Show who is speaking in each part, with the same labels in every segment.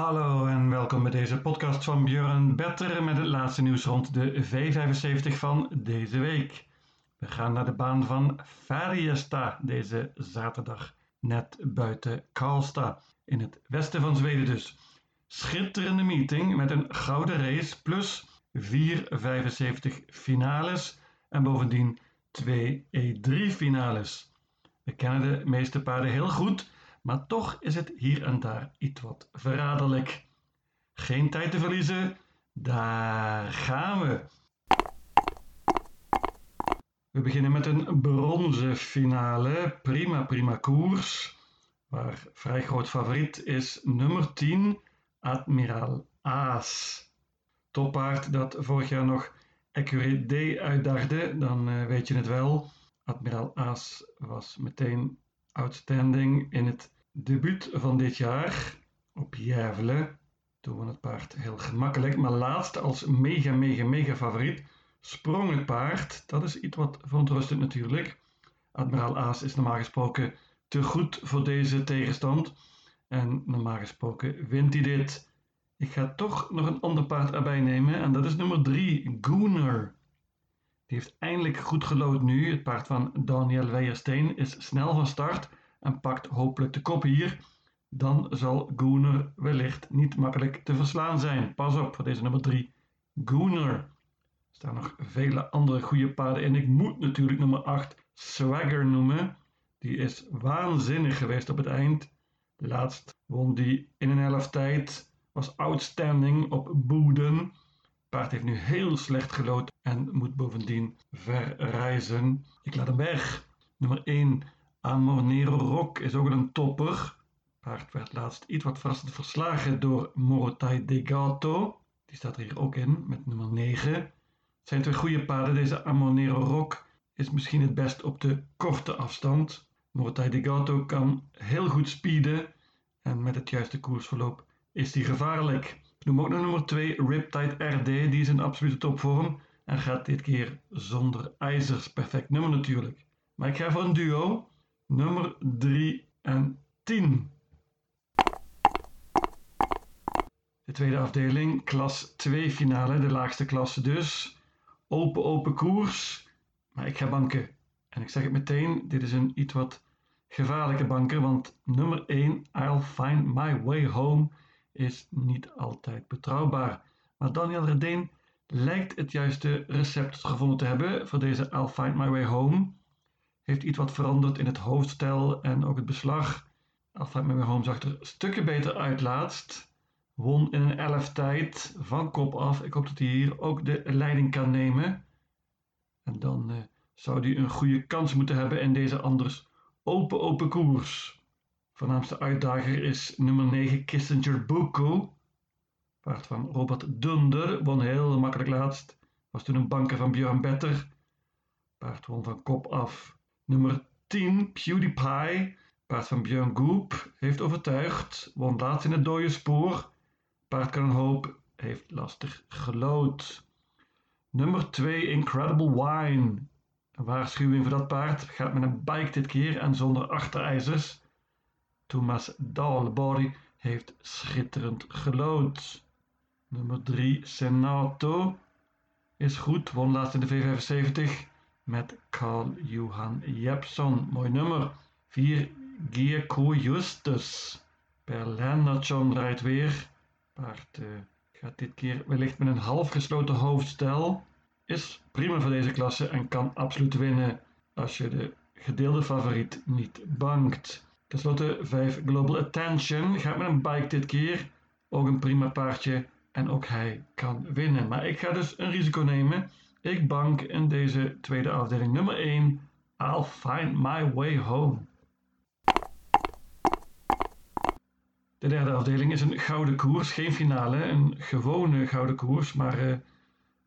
Speaker 1: Hallo en welkom bij deze podcast van Björn Better met het laatste nieuws rond de V75 van deze week. We gaan naar de baan van Färjestad deze zaterdag, net buiten Karlstad, in het westen van Zweden dus. Schitterende meeting met een gouden race plus vier 75 finales en bovendien twee E3 finales. We kennen de meeste paarden heel goed maar toch is het hier en daar iets wat verraderlijk. Geen tijd te verliezen, daar gaan we. We beginnen met een bronzen finale, prima prima koers, waar vrij groot favoriet is nummer 10, Admiraal Aas. Toppaard dat vorig jaar nog Accurate D uitdaagde, dan uh, weet je het wel. Admiraal Aas was meteen outstanding in het debuut van dit jaar op Järvelen. Toen won het paard heel gemakkelijk, maar laatst als mega, mega, mega favoriet sprong het paard. Dat is iets wat verontrustend natuurlijk. Admiraal Aas is normaal gesproken te goed voor deze tegenstand. En normaal gesproken wint hij dit. Ik ga toch nog een ander paard erbij nemen en dat is nummer 3, Gooner. Heeft eindelijk goed gelood nu. Het paard van Daniel Weijersteen is snel van start en pakt hopelijk de kop hier. Dan zal Gooner wellicht niet makkelijk te verslaan zijn. Pas op voor deze nummer 3, Gooner. Er staan nog vele andere goede paarden in. Ik moet natuurlijk nummer 8 Swagger noemen. Die is waanzinnig geweest op het eind. Laatst won die in een helft tijd. Was outstanding op Boeden. Paard heeft nu heel slecht gelood en moet bovendien verreizen. Ik laat hem weg. Nummer 1, Amornero Rock, is ook een topper. Paard werd laatst iets wat verrassend verslagen door Morotai Degato. Die staat er hier ook in met nummer 9. Het zijn twee goede paarden. Deze Amornero Rock is misschien het best op de korte afstand. Morotai Degato kan heel goed speeden en met het juiste koersverloop is die gevaarlijk. Noem ook nog nummer 2 Riptide RD, die is in absolute topvorm en gaat dit keer zonder ijzers. Perfect nummer natuurlijk. Maar ik ga voor een duo, nummer 3 en 10. De tweede afdeling, klas 2 finale, de laagste klasse dus. Open, open koers. Maar ik ga banken. En ik zeg het meteen, dit is een iets wat gevaarlijke banker, want nummer 1, I'll Find My Way Home, is niet altijd betrouwbaar. Maar Daniel Redeen lijkt het juiste recept gevonden te hebben voor deze I'll Find My Way Home. Heeft iets wat veranderd in het hoofdstel en ook het beslag. I'll Find My Way Home zag er stukken beter uit laatst. Won in een elf tijd van kop af. Ik hoop dat hij hier ook de leiding kan nemen. En dan uh, zou hij een goede kans moeten hebben in deze anders open open koers. Voornaamste uitdager is nummer 9 Kissinger Buku. Paard van Robert Dunder won heel makkelijk laatst. Was toen een banker van Björn Better. Paard won van kop af. Nummer 10 PewDiePie. Paard van Björn Goop heeft overtuigd. Won laatst in het dode spoor. Paard kan een hoop. Heeft lastig gelood. Nummer 2 Incredible Wine. Een waarschuwing voor dat paard. Gaat met een bike dit keer en zonder achterijzers. Thomas Dalbori heeft schitterend gelood. Nummer 3 Senato is goed. Won laatst in de V75 met Carl Johan Jepson. Mooi nummer. 4 Gierko Justus. Lennartson rijdt weer. Paard uh, gaat dit keer wellicht met een half gesloten hoofdstel. Is prima voor deze klasse en kan absoluut winnen als je de gedeelde favoriet niet bangt. Ten slotte 5 Global Attention gaat met een bike dit keer. Ook een prima paardje en ook hij kan winnen. Maar ik ga dus een risico nemen. Ik bank in deze tweede afdeling nummer 1. I'll find my way home. De derde afdeling is een gouden koers, geen finale, een gewone gouden koers, maar uh, er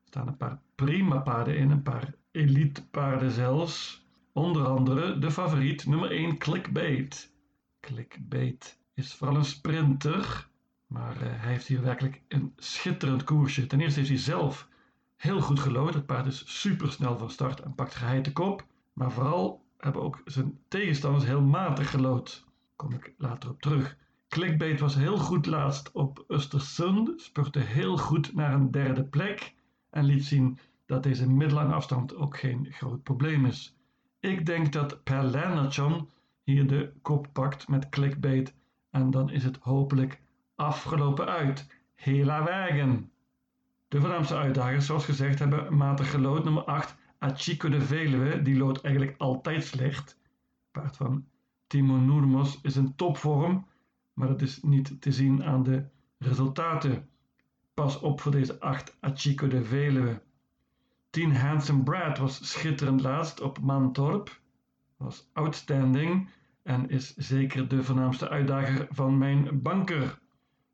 Speaker 1: staan een paar prima paarden in, een paar elite paarden zelfs. Onder andere de favoriet nummer 1 Clickbait. Clickbait is vooral een sprinter, maar uh, hij heeft hier werkelijk een schitterend koersje. Ten eerste heeft hij zelf heel goed gelood. Het paard is super snel van start en pakt geheid de kop. Maar vooral hebben ook zijn tegenstanders heel matig gelood. Kom ik later op terug. Clickbait was heel goed laatst op Östersund, spurte heel goed naar een derde plek en liet zien dat deze middellange afstand ook geen groot probleem is. Ik denk dat Per Lennartson hier de kop pakt met clickbait en dan is het hopelijk afgelopen uit. Hela wagen. De Vlaamse uitdagers, zoals gezegd, hebben matig gelood. Nummer 8, Achico de Veluwe, die loodt eigenlijk altijd slecht. Paard van Timo Noermos is in topvorm, maar dat is niet te zien aan de resultaten. Pas op voor deze 8, Achico de Veluwe. 10 Handsome Brad was schitterend laatst op Mantorp. Was outstanding en is zeker de voornaamste uitdager van mijn banker.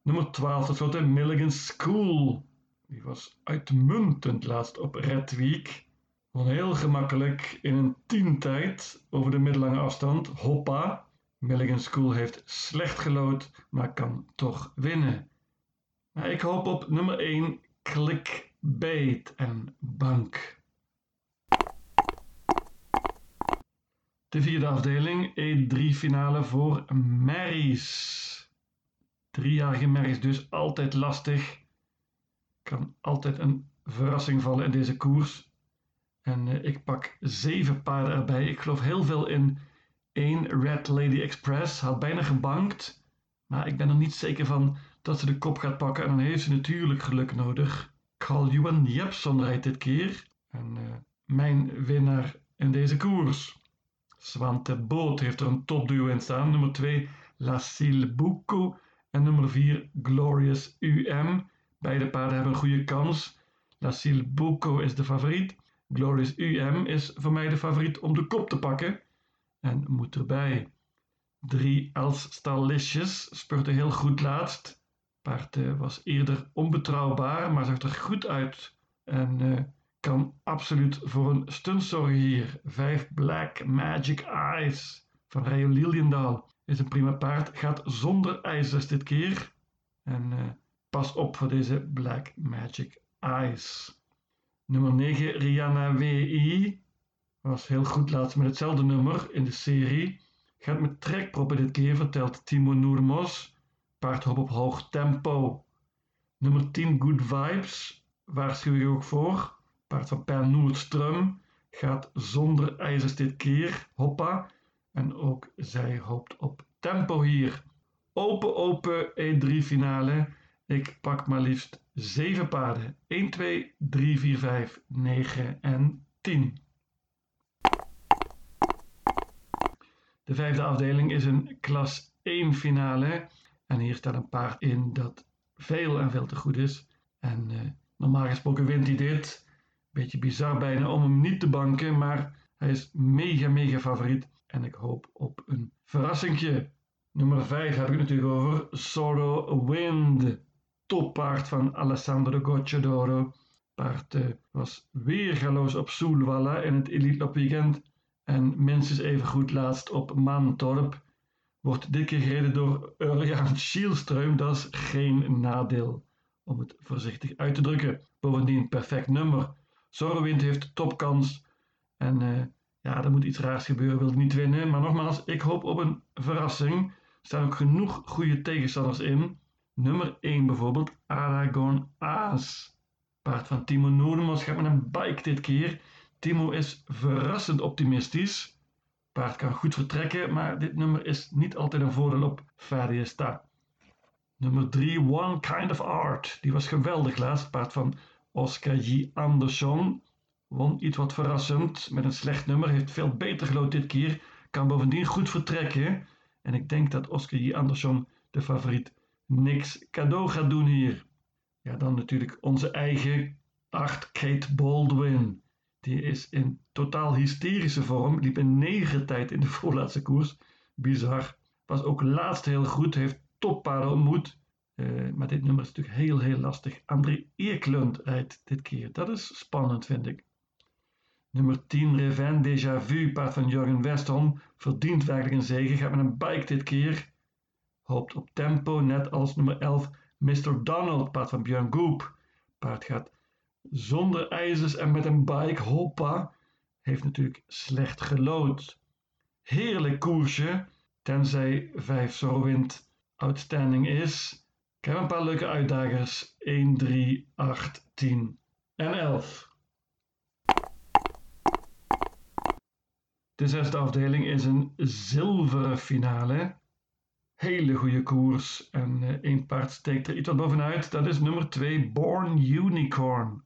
Speaker 1: Nummer 12 tenslotte Milligan School. Die was uitmuntend laatst op Red Week. Won heel gemakkelijk in een tientijd over de middellange afstand. Hoppa. Milligan School heeft slecht gelood, maar kan toch winnen. ik hoop op nummer 1 Clickbait en Bank. De vierde afdeling, E3 finale voor Marys. Driejarige merries dus altijd lastig. Kan altijd een verrassing vallen in deze koers. En uh, ik pak zeven paarden erbij. Ik geloof heel veel in één Red Lady Express. Had bijna gebankt. Maar ik ben er niet zeker van dat ze de kop gaat pakken. En dan heeft ze natuurlijk geluk nodig. Carl Johan Jepson rijdt dit keer. En uh, mijn winnaar in deze koers. Swante Boot heeft er een topduo in staan. Nummer 2, La Silbuco en nummer 4 Glorious UM. Beide paarden hebben een goede kans. La Silbuco is de favoriet. Glorious UM is voor mij de favoriet om de kop te pakken. En moet erbij. 3 Els Stallicious spurte heel goed laatst. Paard uh, was eerder onbetrouwbaar, maar zag er goed uit. En uh, kan absoluut voor een stunt zorgen hier. 5 Black Magic Eyes van Rio Liliendaal is een prima paard. Gaat zonder ijzers dit keer. En uh, pas op voor deze Black Magic Eyes. Nummer 9, Rihanna WI. Was heel goed laatst met hetzelfde nummer in de serie. Gaat met trekproppen dit keer, vertelt Timo Noermos. Paard hop op hoog tempo. Nummer 10, Good Vibes. Waarschuw je ook voor. Paard van Per Noordström. Gaat zonder ijzers dit keer. Hoppa. En ook zij hoopt op tempo hier. Open, open E3 finale. Ik pak maar liefst 7 paarden. 1, 2, 3, 4, 5, 9 en 10. De vijfde afdeling is een klas 1 finale. En hier staat een paard in dat veel en veel te goed is. En uh, normaal gesproken wint hij dit. Beetje bizar bijna om hem niet te banken, maar hij is mega, mega favoriet. En ik hoop op een verrassingje. Nummer 5 heb ik natuurlijk over Sorrow Wind. Toppaard van Alessandro Gocciadoro. Paard uh, was weergaloos op Soelwalla in het Elite Weekend. En minstens even goed laatst op Mantorp. Wordt dit keer gereden door Urjan Schielström. Dat is geen nadeel, om het voorzichtig uit te drukken. Bovendien perfect nummer. Zorrowind heeft topkans. En uh, ja, er moet iets raars gebeuren, wil niet winnen. Maar nogmaals, ik hoop op een verrassing. Er staan ook genoeg goede tegenstanders in. Nummer 1 bijvoorbeeld, Aragon Aas. Paard van Timo Noordemans gaat met een bike dit keer. Timo is verrassend optimistisch. Paard kan goed vertrekken, maar dit nummer is niet altijd een voordeel op Fadiesta. Nummer 3, One Kind of Art. Die was geweldig laatst. Paard van Oscar J. Anderson. Won iets wat verrassend met een slecht nummer. Heeft veel beter gelood dit keer. Kan bovendien goed vertrekken. En ik denk dat Oscar J. Anderson, de favoriet, niks cadeau gaat doen hier. Ja, dan natuurlijk onze eigen 8 Kate Baldwin. Die is in totaal hysterische vorm. Liep in negen tijd in de voorlaatste koers. Bizar. Was ook laatst heel goed. Heeft toppaarden ontmoet. Uh, maar dit nummer is natuurlijk heel, heel lastig. André Eklund rijdt dit keer. Dat is spannend, vind ik. Nummer 10, Reven Déjà Vu, paard van Jurgen Westholm. Verdient werkelijk een zege. Gaat met een bike dit keer. Hoopt op tempo, net als nummer 11, Mr. Donald, paard van Björn Goop. Paard gaat zonder ijzers en met een bike, hoppa. Heeft natuurlijk slecht gelood. Heerlijk koersje, tenzij 5 zo wint outstanding is. Ik heb een paar leuke uitdagers. 1, 3, 8, 10 en 11. De zesde afdeling is een zilveren finale. Hele goede koers en uh, één paard steekt er iets wat bovenuit. Dat is nummer 2, Born Unicorn.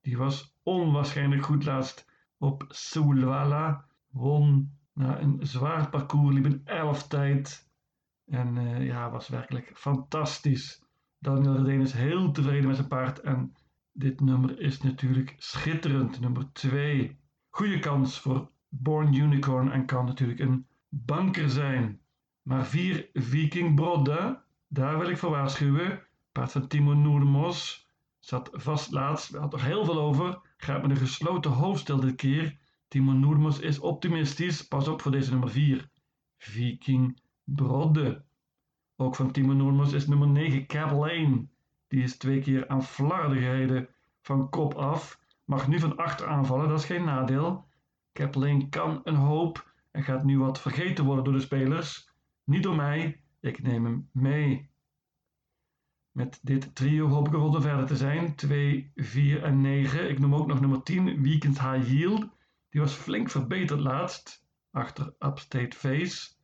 Speaker 1: Die was onwaarschijnlijk goed laatst op Sulwala. Won na een zwaar parcours, liep een 11 tijd. En uh, ja, was werkelijk fantastisch. Daniel Redeen is heel tevreden met zijn paard. En dit nummer is natuurlijk schitterend. Nummer 2. Goede kans voor Born Unicorn en kan natuurlijk een banker zijn. Maar 4 Viking Brodde, daar wil ik voor waarschuwen. Paard van Timo Noermos zat vast laatst, hadden er heel veel over. Gaat met een gesloten hoofdstel dit keer. Timo Noermos is optimistisch. Pas op voor deze nummer 4. Viking Brodde. Ook van Timo Noermos is nummer 9 Cab Lane. Die is twee keer aan flarden gereden van kop af. Mag nu van achter aanvallen, dat is geen nadeel. Cab Lane kan een hoop en gaat nu wat vergeten worden door de spelers. Niet door mij, ik neem hem mee. Met dit trio hoop ik er verder te zijn. 2, 4 en 9. Ik noem ook nog nummer 10, Weekend High Yield. Die was flink verbeterd laatst, achter Upstate Face.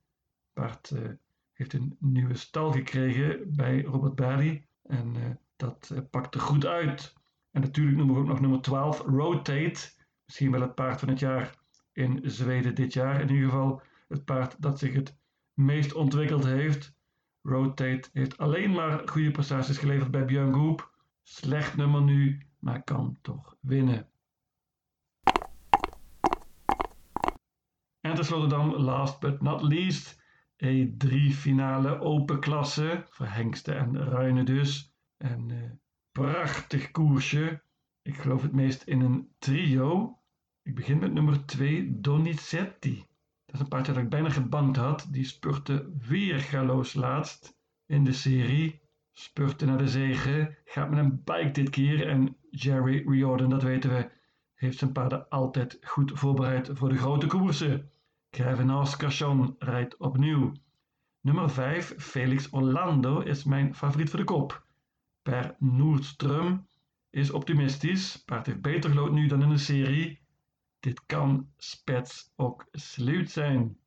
Speaker 1: Paard uh, heeft een nieuwe stal gekregen bij Robert Barry. En uh, dat uh, pakt er goed uit. En natuurlijk noemen we ook nog nummer 12, Rotate. Misschien wel het paard van het jaar in Zweden dit jaar. In ieder geval het paard dat zich het meest ontwikkeld heeft. Rotate heeft alleen maar goede prestaties geleverd bij Björn Goop. Slecht nummer nu, maar kan toch winnen. En tenslotte dan, last but not least, E3 finale open klasse. Voor hengsten en ruinen dus. Een uh, prachtig koersje. Ik geloof het meest in een trio. Ik begin met nummer 2, Donizetti. Dat is een paardje dat ik bijna gebankt had. Die spurte weer galoos laatst in de serie. Spurte naar de zegen. Gaat met een bike dit keer. En Jerry Riordan, dat weten we, heeft zijn paarden altijd goed voorbereid voor de grote koersen. Krevenas Cachon rijdt opnieuw. Nummer 5, Felix Orlando, is mijn favoriet voor de kop. Per Noordström is optimistisch. Paard heeft beter gelood nu dan in de serie. Dit kan spets ook sluit zijn.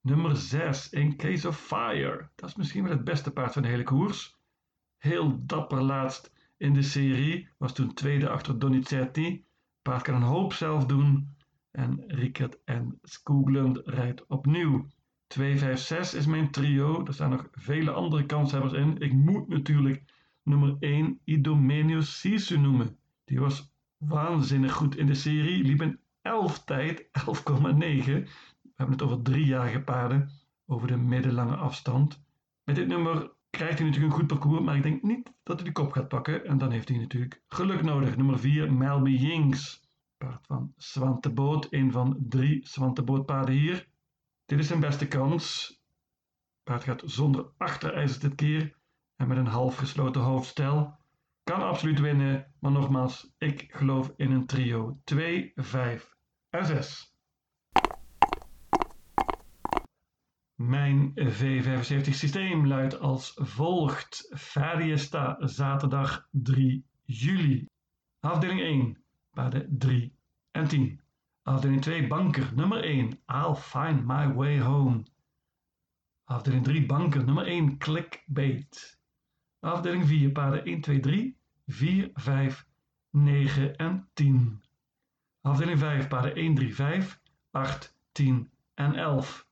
Speaker 1: Nummer 6, In Case of Fire. Dat is misschien wel het beste paard van de hele koers. Heel dapper laatst in de serie. Was toen tweede achter Donizetti. Paard kan een hoop zelf doen. En Rickert en Skoglund rijdt opnieuw. 2, 5, 6 is mijn trio. Er staan nog vele andere kanshebbers in. Ik moet natuurlijk nummer 1 Idomenius Sisu noemen. Die was waanzinnig goed in de serie. Liep een 11 tijd, 11,9. We hebben het over driejarige paarden, over de middellange afstand. Met dit nummer krijgt hij natuurlijk een goed parcours, maar ik denk niet dat hij de kop gaat pakken. En dan heeft hij natuurlijk geluk nodig. Nummer 4, Melby Jinks. Paard van Swante Boot, een van drie Swante Bootpaarden hier. Dit is zijn beste kans. Paard gaat zonder achterijzers dit keer en met een half gesloten hoofdstel. Kan absoluut winnen, maar nogmaals, ik geloof in een trio 2, 5 en 6. Mijn V75 systeem luidt als volgt. Fariesta, zaterdag 3 juli. Afdeling 1, paarden 3 en 10. Afdeling 2, banker, nummer 1, I'll find my way home. Afdeling 3, banker, nummer 1, clickbait. Afdeling 4, paarden 1, 2, 3, 4, 5, 9 en 10. Afdeling 5, paarden 1, 3, 5, 8, 10 en 11.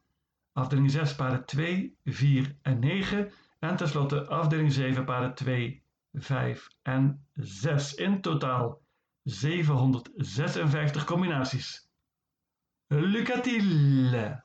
Speaker 1: Afdeling 6, paarden 2, 4 en 9. En tenslotte afdeling 7, paarden 2, 5 en 6. In totaal 756 combinaties. Lucatile!